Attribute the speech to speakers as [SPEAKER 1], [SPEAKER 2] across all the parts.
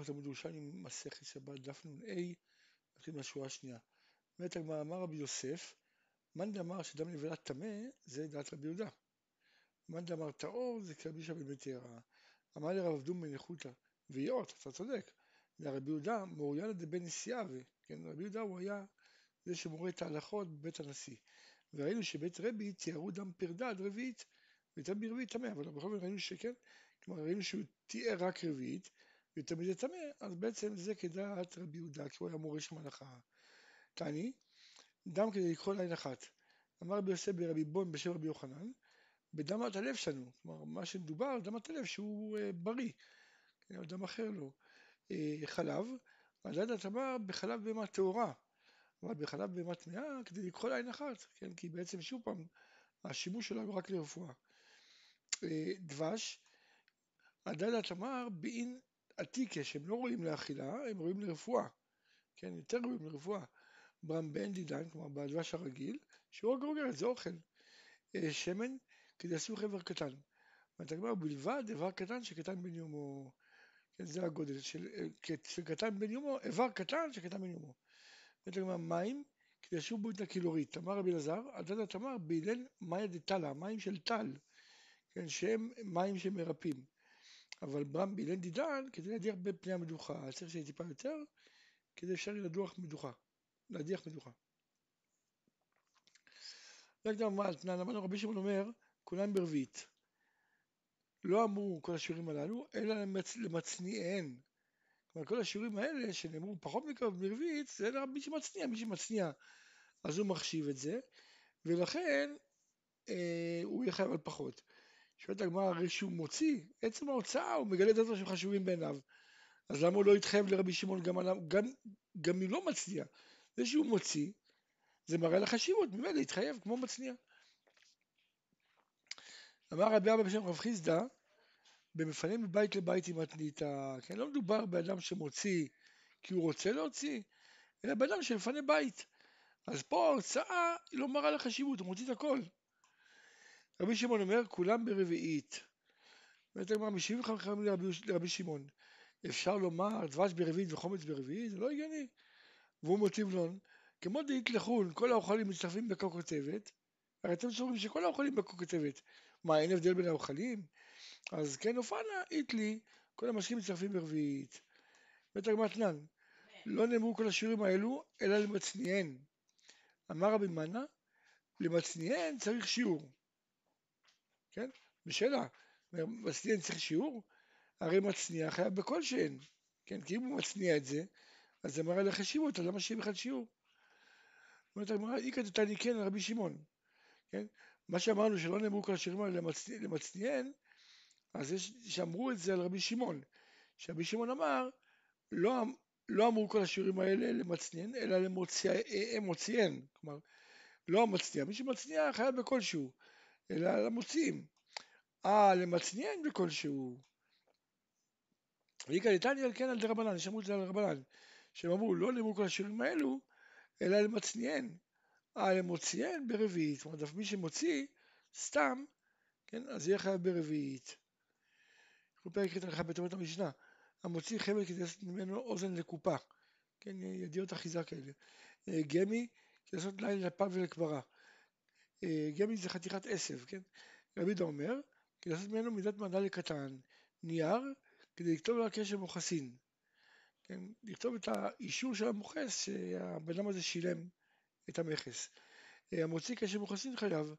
[SPEAKER 1] הלכות תלמוד ירושלמי, מסכת שבת, דף נ"ה, נתחיל מהשורה השנייה. אומרת הגמרא, אמר רבי יוסף, מאן דאמר שדם נבלה טמא, זה דעת רבי יהודה. מאן דאמר טהור, זה כרבי בן בתרא. אמר לרב אבדום בן איכותא, ויאות, אתה צודק. לרבי יהודה, מאוריינא דבן נשיאבי, כן, רבי יהודה הוא היה זה שמורה את ההלכות בבית הנשיא. וראינו שבית רבי תיארו דם פרדה עד רביעית, ותם ברביעית טמא, אבל בכל זאת ראינו שכן, כלומר ראינו שהוא תיאר רק רביעית, ותמיד זה טמא, אז בעצם זה כדעת רבי יהודה, כי הוא היה מורה של מלאכה. תעני, דם כדי לקרוא לעין אחת. אמר רבי יוסף ברבי בון בשם רבי יוחנן, בדמת הלב שלנו, כלומר מה שמדובר, דמת הלב שהוא אה, בריא, כן, דם אחר לא. אה, חלב, הדדת אמר בחלב בהמה טהורה, אבל בחלב בהמה טמאה כדי לקרוא לעין אחת, כן, כי בעצם שוב פעם, השימוש שלו הוא רק לרפואה. אה, דבש, הדדת אמר באין עתיקה שהם לא רואים לאכילה, הם רואים לרפואה, כן, יותר רואים לרפואה. ברם בן דידן, כלומר בדבש הרגיל, שהוא רק גוגרת, זה אוכל. אה, שמן, כדי לעשות חבר קטן. ואתה אומר, בלבד איבר קטן שקטן בן יומו. כן, זה הגודל של, אה, של קטן בן יומו, איבר קטן שקטן בן יומו. ואתה אומר, מים, כדי לשוב בו את הקילורית. אמר רבי אלעזר, הדדת אמר, בהלל מאיה דתלה, מים של טל, כן, שהם מים שמרפאים. אבל ברם בהלל דידן, כדי להדיח בפני המדוכה, צריך שיהיה טיפה יותר, כדי אפשר לדוח מדוכה. להדיח מדוכה. רק דבר מה, תנן, אמרנו רבי שמעון אומר, כולם ברביעית. לא אמרו כל השיעורים הללו, אלא למצ... למצניעיהן. כלומר, כל השיעורים האלה שנאמרו פחות מקרוב ברביעית, זה מי שמצניע, מי שמצניע, אז הוא מחשיב את זה, ולכן אה, הוא יהיה חייב על פחות. שואלת הגמרא, הרי שהוא מוציא, עצם ההוצאה, הוא מגלה את הדברים שחשובים בעיניו. אז למה הוא לא התחייב לרבי שמעון גם, גם, גם אם לא מצניע? זה שהוא מוציא, זה מראה לחשיבות, ממילא להתחייב כמו מצניע. אמר רבי אבא בשם רב חיסדא, במפנה מבית לבית עם מתניתא, כן, לא מדובר באדם שמוציא כי הוא רוצה להוציא, אלא באדם שמפנה בית. אז פה ההוצאה לא מראה לחשיבות, הוא מוציא את הכל. רבי שמעון אומר, כולם ברביעית. באמת הגמרא משיבים חכמים לרבי, שמעון. אפשר לומר דבש ברביעית וחומץ ברביעית? זה לא הגיוני. והוא מוטיב לון, כמו דאית לחון, כל האוכלים מצטרפים בקוקוטבת, הרי אתם סוברים שכל האוכלים בקוקוטבת, מה אין הבדל בין האוכלים? אז כן אופנה איתלי, כל המשקים מצטרפים ברביעית. בית הגמתנן, לא נאמרו כל השיעורים האלו, אלא למצניען. אמר רבי מנה, למצניען צריך שיעור. כן? בשאלה, מצניען צריך שיעור? הרי מצניע חייב בכל שאין. כן? כי אם הוא מצניע את זה, אז זה מראה לחשיבות, אז למה שיהיה בכלל שיעור? אומרת הגמרא, איכא דתני כן רבי שמעון, כן? מה שאמרנו שלא נאמרו כל השירים האלה למצניען, אז יש שאמרו את זה על רבי שמעון, שרבי שמעון אמר, לא, אמ-, לא אמרו כל השיעורים האלה למצניען, אלא למוציאן, כלומר, לא המצניע, מי שמצניע חייב בכלשהו, אלא למוציאים. אה, למצניען בכלשהו. ואיכא דתני על כן על דרבנן, יש אמרו את זה על רבנן. שהם אמרו לא נאמרו כל השירים האלו, אלא למצניען. אה, למוציאן ברביעית. זאת אומרת, מי שמוציא סתם, כן, אז יהיה חייב ברביעית. אנחנו פרק ח' הלכה בתורת המשנה. המוציא חבל כדי לעשות ממנו אוזן לקופה. כן, ידיעות אחיזה כאלה. אה, גמי, כדי לעשות לילה לפה ולקברה. אה, גמי זה חתיכת עשב, כן? רבי דה אומר, כדי לעשות ממנו מידת מדע לקטן. נייר, כדי לכתוב לו הקשר מוחסין. כן, לכתוב את האישור של המוכס שהבן אדם הזה שילם את המכס. אה, המוציא קשר מוכסין חייב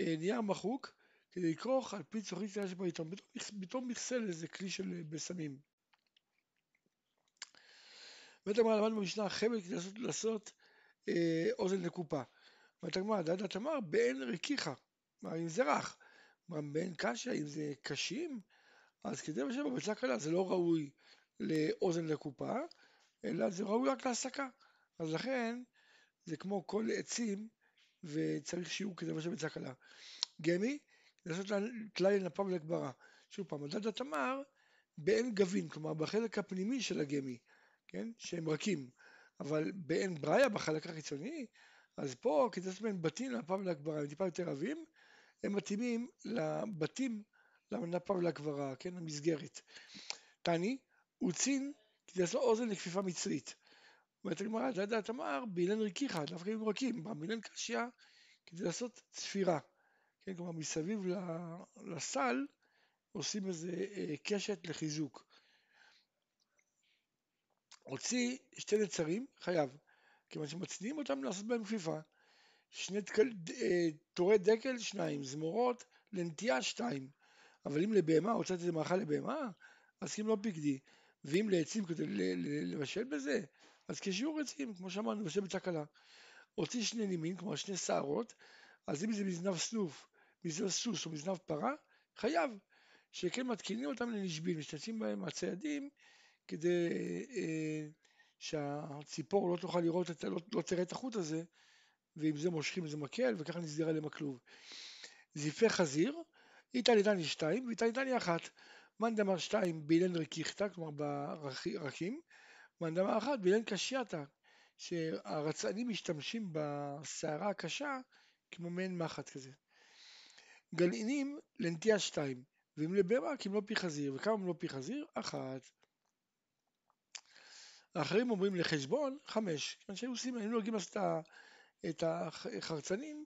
[SPEAKER 1] אה, נייר מחוק כדי לכרוך על פי צורכי קטנה שבעיתון, בתור מכסה לאיזה כלי של אה, בסמים. בית הגמרא למדנו במשנה חבל כדי לעשות, לעשות אה, אוזן לקופה. אומרת הגמרא, דעת תמר באין ריקיחה, כלומר אם זה רך, כלומר באין קשה, אם זה קשים, אז כדי לשבת בביצה קלה זה לא ראוי לאוזן לקופה, אלא זה ראוי רק להסקה. אז לכן זה כמו כל עצים וצריך שיעור כדי לבשל ביצה קלה. גמי, לעשות טלאי לנפה ולגברה. שוב פעם, מדד התמר באין גבין, כלומר בחלק הפנימי של הגמי, כן, שהם רכים, אבל באין בראיה, בחלק החיצוני, אז פה לעשות בהם בתים לנפה ולגברה, הם טיפה יותר עבים, הם מתאימים לבתים לנפה ולגברה, כן, למסגרת. תני, וצין לעשות אוזן לכפיפה מצרית. אומרת הגמרא, דעת אמר, באילן ריקיחה, דווקא אם רכים, באילן קשיא, כדי לעשות צפירה. כן, כלומר, מסביב לסל עושים איזה אה, קשת לחיזוק. הוציא שתי נצרים, חייב, כיוון שמצניעים אותם לעשות בהם כפיפה. שני דקל, אה, תורי דקל, שניים, זמורות, לנטייה, שתיים. אבל אם לבהמה, הוצאת איזה מאכל לבהמה, אז כאילו לא פיקדי. ואם לעצים כדי לבשל בזה, אז כשיעור עצים, כמו שאמרנו, לבשל ביצה קלה. הוציא שני נימין, כלומר שני שערות, אז אם זה מזנב סנוף, מזנב סוס או מזנב פרה, חייב. שכן מתקינים אותם לנשבין, משתמשים בהם הציידים כדי אה, שהציפור לא תוכל לראות, את, לא, לא תראה את החוט הזה, ועם זה מושכים איזה מקל, וככה נסגר עליהם הכלוב. זיפי חזיר, איתה ניתני שתיים, ואיתה ניתני אחת. מאן דמר שתיים באילן רקיחתא, כלומר ברקים, מאן דמר אחת באילן קשייתא, שהרצענים משתמשים בסערה הקשה כמו מעין מחט כזה. גלעינים לנטייה שתיים, ואם לבהמה לא פי חזיר, וכמה לא פי חזיר? אחת. האחרים אומרים לחשבון חמש, כיוון שהיו עושים, היינו נוהגים לעשות את החרצנים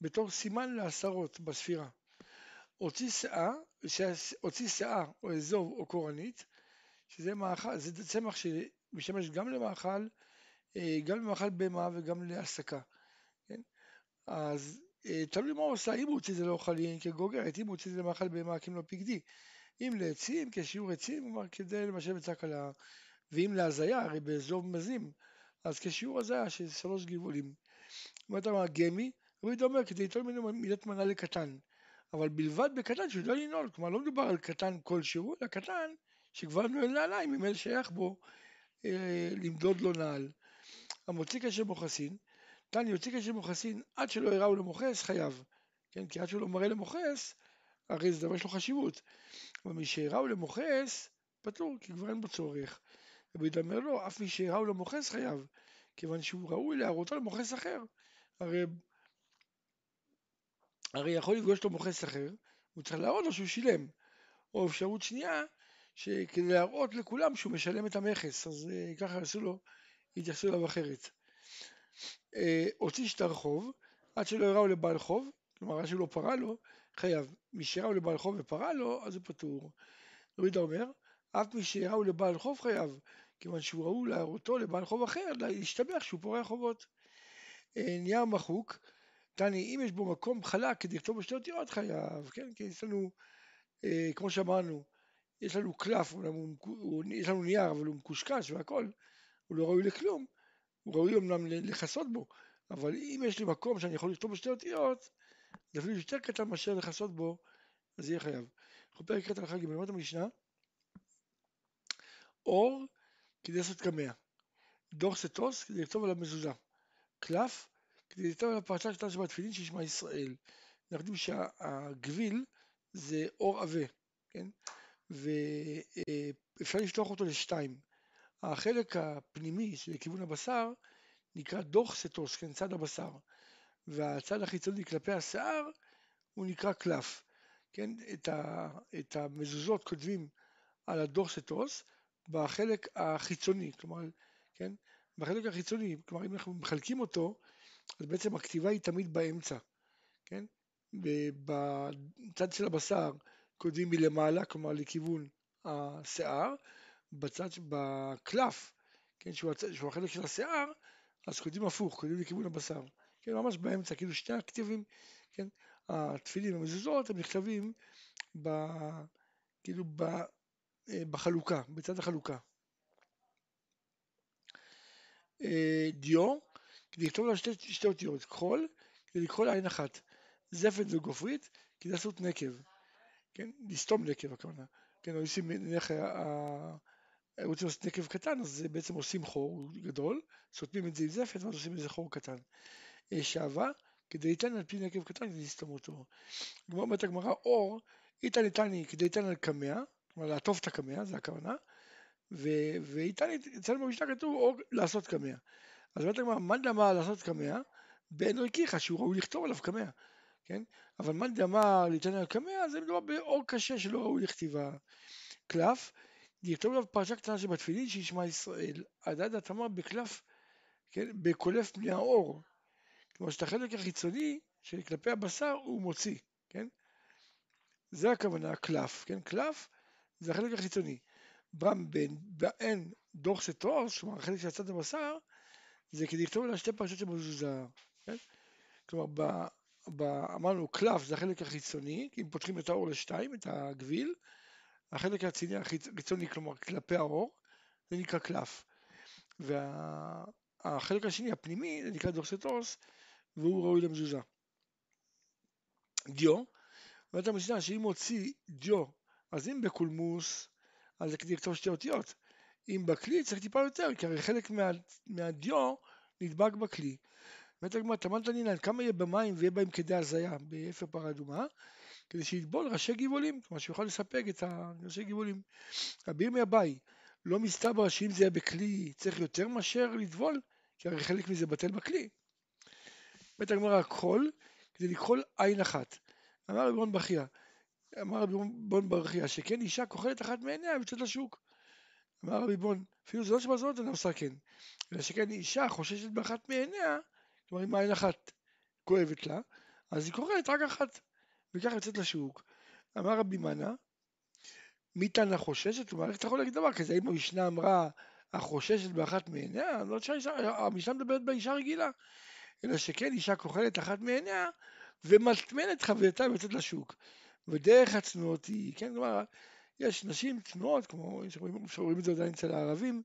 [SPEAKER 1] בתור סימן לעשרות בספירה. הוציא שאה, או אזוב או קורנית, שזה מאכל, זה צמח שמשמש גם למאכל, אה, גם למאכל בהמה וגם להסקה, כן? אז אה, תלוי מה הוא עושה, אם הוא הוציא את זה לאוכלים כגוגרת, אם הוא הוציא את זה למאכל בהמה כמלוא פקדי, אם לעצים כשיעור עצים, כלומר כדי למשל בצע קלה, ואם להזיה, הרי באזוב מזים, אז כשיעור הזיה של שלוש גבעולים. מה אתה אומר, גמי, הוא אומר כדי ליטול ממנו מידת מנה לקטן, אבל בלבד בקטן שהוא לא לנעול, כלומר לא מדובר על קטן כלשהו, אלא קטן שכבר נועל נעליים, אם אין שייך בו אה, למדוד לו נעל. המוציא קשר מוכסין, כאן יוציא קשר מוכסין עד שלא יראו למוכס חייב, כן, כי עד שהוא לא מראה למוכס, הרי זה דבר יש לו חשיבות, אבל מי שיראו למוכס, פטור, כי כבר אין בו צורך. אומר לו, אף מי שיראו למוכס חייב, כיוון שהוא ראוי להראותו למוכס אחר. הרי הרי יכול לפגוש לו מוכס אחר, הוא צריך להראות לו שהוא שילם. או אפשרות שנייה, שכדי להראות לכולם שהוא משלם את המכס, אז uh, ככה עשו לו, התייחסו אליו אחרת. Uh, הוציא שטר חוב, עד שלא יראו לבעל חוב, כלומר עד שלא פרה לו, חייב. מי שראו לבעל חוב ופרה לו, אז הוא פטור. רבי אומר, אף מי שראו לבעל חוב חייב, כיוון שהוא ראו להראותו לבעל חוב אחר, להשתבח שהוא פורע חובות. Uh, נייר מחוק, תני, אם יש בו מקום חלק כדי לכתוב בשתי אותיות חייב, כן? כי יש לנו, אה, כמו שאמרנו, יש לנו קלף, יש לנו נייר אבל הוא מקושקש והכל, הוא לא ראוי לכלום, הוא ראוי אמנם לכסות בו, אבל אם יש לי מקום שאני יכול לכתוב בשתי אותיות, זה אפילו יותר קטן מאשר לכסות בו, אז יהיה חייב. אנחנו פרק קטע הלכה ג' למדת המשנה, אור כדי לעשות קמע, דוח סטוס כדי לכתוב על המזוזה, קלף כדי לכתוב על הפרשה שלנו שבתפילין שישמע ישראל. אנחנו יודעים שהגביל זה אור עבה, כן? ואפשר לפתוח אותו לשתיים. החלק הפנימי של כיוון הבשר נקרא דוח סטוס, כן, צד הבשר, והצד החיצוני כלפי השיער הוא נקרא קלף, כן, את, ה, את המזוזות כותבים על הדוח סטוס בחלק החיצוני, כלומר, כן, בחלק החיצוני, כלומר אם אנחנו מחלקים אותו אז בעצם הכתיבה היא תמיד באמצע, כן? בצד של הבשר כותבים מלמעלה, כלומר לכיוון השיער, בצד, בקלף, כן, שהוא, הצ... שהוא החלק של השיער, אז כותבים הפוך, כותבים לכיוון הבשר, כן, ממש באמצע, כאילו שני הכתיבים, כן, התפילים המזוזות הם נכתבים ב... כאילו ב... אה, בחלוקה, בצד החלוקה. אה, דיו כדי לכתוב לה שתי, שתי אותיות, כחול, כדי לקחול עין אחת, זפת וגופרית, כדי לעשות נקב, כן, לסתום נקב הכוונה, כן, עושים, נניח, רוצים לעשות נקב קטן, אז בעצם עושים חור גדול, סותמים את זה עם זפת, ואז עושים איזה חור קטן. אה, שעבה, כדי ליתן על פי נקב קטן, כדי לסתום אותו. אומרת הגמרא, אור, איתן איתני כדי ליתן על קמע, כלומר לעטוף את הקמע, זה הכוונה, ואיתן, אצלנו במשנה כתוב אור לעשות קמע. אז אומרת הגמרא, מאן דאמר לעשות קמע, באין ריקיחה, שהוא ראוי לכתוב עליו קמע, כן? אבל מאן דאמר ליתן על קמע, זה מדובר באור קשה שלא ראוי לכתיבה. קלף, יכתוב עליו פרשה קטנה שבתפילין שישמע ישראל, הדד התמר בקלף, כן, בקולף פני האור. כלומר שאת החלק החיצוני שכלפי הבשר הוא מוציא, כן? זה הכוונה, קלף, כן? קלף זה החלק החיצוני. באין דוח סטרוס, כלומר החלק של הצד הבשר, זה כדי לכתוב על שתי פרשות שבמזוזה, כן? כלומר, ב, ב, אמרנו קלף זה החלק החיצוני, אם פותחים את האור לשתיים, את הגביל, החלק החיצוני החיצוני, כלומר כלפי האור, זה נקרא קלף. והחלק השני, הפנימי, זה נקרא דוכסוסטוס, והוא ראוי למזוזה. דיו, אומרת המשנה שאם הוציא דיו, אז אם בקולמוס, אז זה כדי לכתוב שתי אותיות. אם בכלי צריך טיפה יותר, כי הרי חלק מה, מהדיו נדבק בכלי. אומרת הגמרא, תמן תנינן, כמה יהיה במים ויהיה בהם כדי הזיה באפר פרה אדומה, כדי שיטבול ראשי גבעולים, כלומר שיוכל לספק את ראשי גבעולים. רבי ירמיה לא מסתבר שאם זה יהיה בכלי צריך יותר מאשר לטבול, כי הרי חלק מזה בטל בכלי. אומרת הגמרא, הכל כדי לכחול עין אחת. אמר רבי בון ברכיה, אמר רבי בון ברכיה, שכן אישה כוחלת אחת מעיניה ויוצאת לשוק. אמר רבי בון, אפילו זה לא שבזאת אינה עושה כן, אלא שכן אישה חוששת באחת מעיניה, כלומר אם עין אחת כואבת לה, אז היא כוחלת רק אחת, וכך יוצאת לשוק. אמר רבי מנה, מי תנא חוששת? כלומר, איך אתה יכול להגיד דבר כזה? האם המשנה אמרה החוששת באחת מעיניה? לא המשנה מדברת באישה רגילה. אלא שכן אישה כוחלת אחת מעיניה ומטמנת חברתה ויוצאת לשוק. ודרך הצנועות היא, כן, כלומר, יש נשים צנועות, כמו שרואים את זה עדיין אצל הערבים,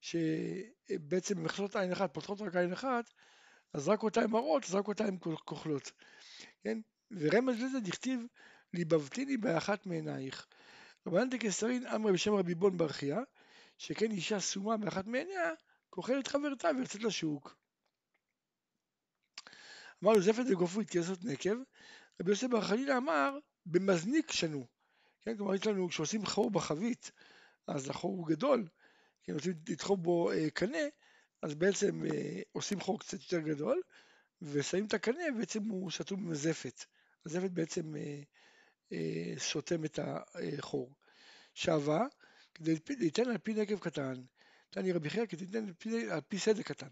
[SPEAKER 1] שבעצם מכסות עין אחת, פותחות רק עין אחת, אז רק אותה הן מראות, אז רק אותה הן כוחלות, כן? ורמז לזה דכתיב ליבבתיני באחת מעינייך. רבנן דקסרין אמרי בשם רבי בון ברכיה, שכן אישה סומה באחת מעיניה, כוחלת חברתה ויוצאת לשוק. אמר יוסף את זה גופו התייסות נקב, רבי יוסף בר חנינא אמר במזניק שנו, כן, כלומר יש לנו, כשעושים חור בחבית, אז החור הוא גדול, כן, רוצים לדחוף בו אה, קנה, אז בעצם אה, עושים חור קצת יותר גדול, ושמים את הקנה, ובעצם הוא שתום במזפת. הזפת בעצם אה, אה, סותם את החור. שווה, כדי ליתן על פי נקב קטן, תני רבי חייא כדי ליתן על פי סדק קטן.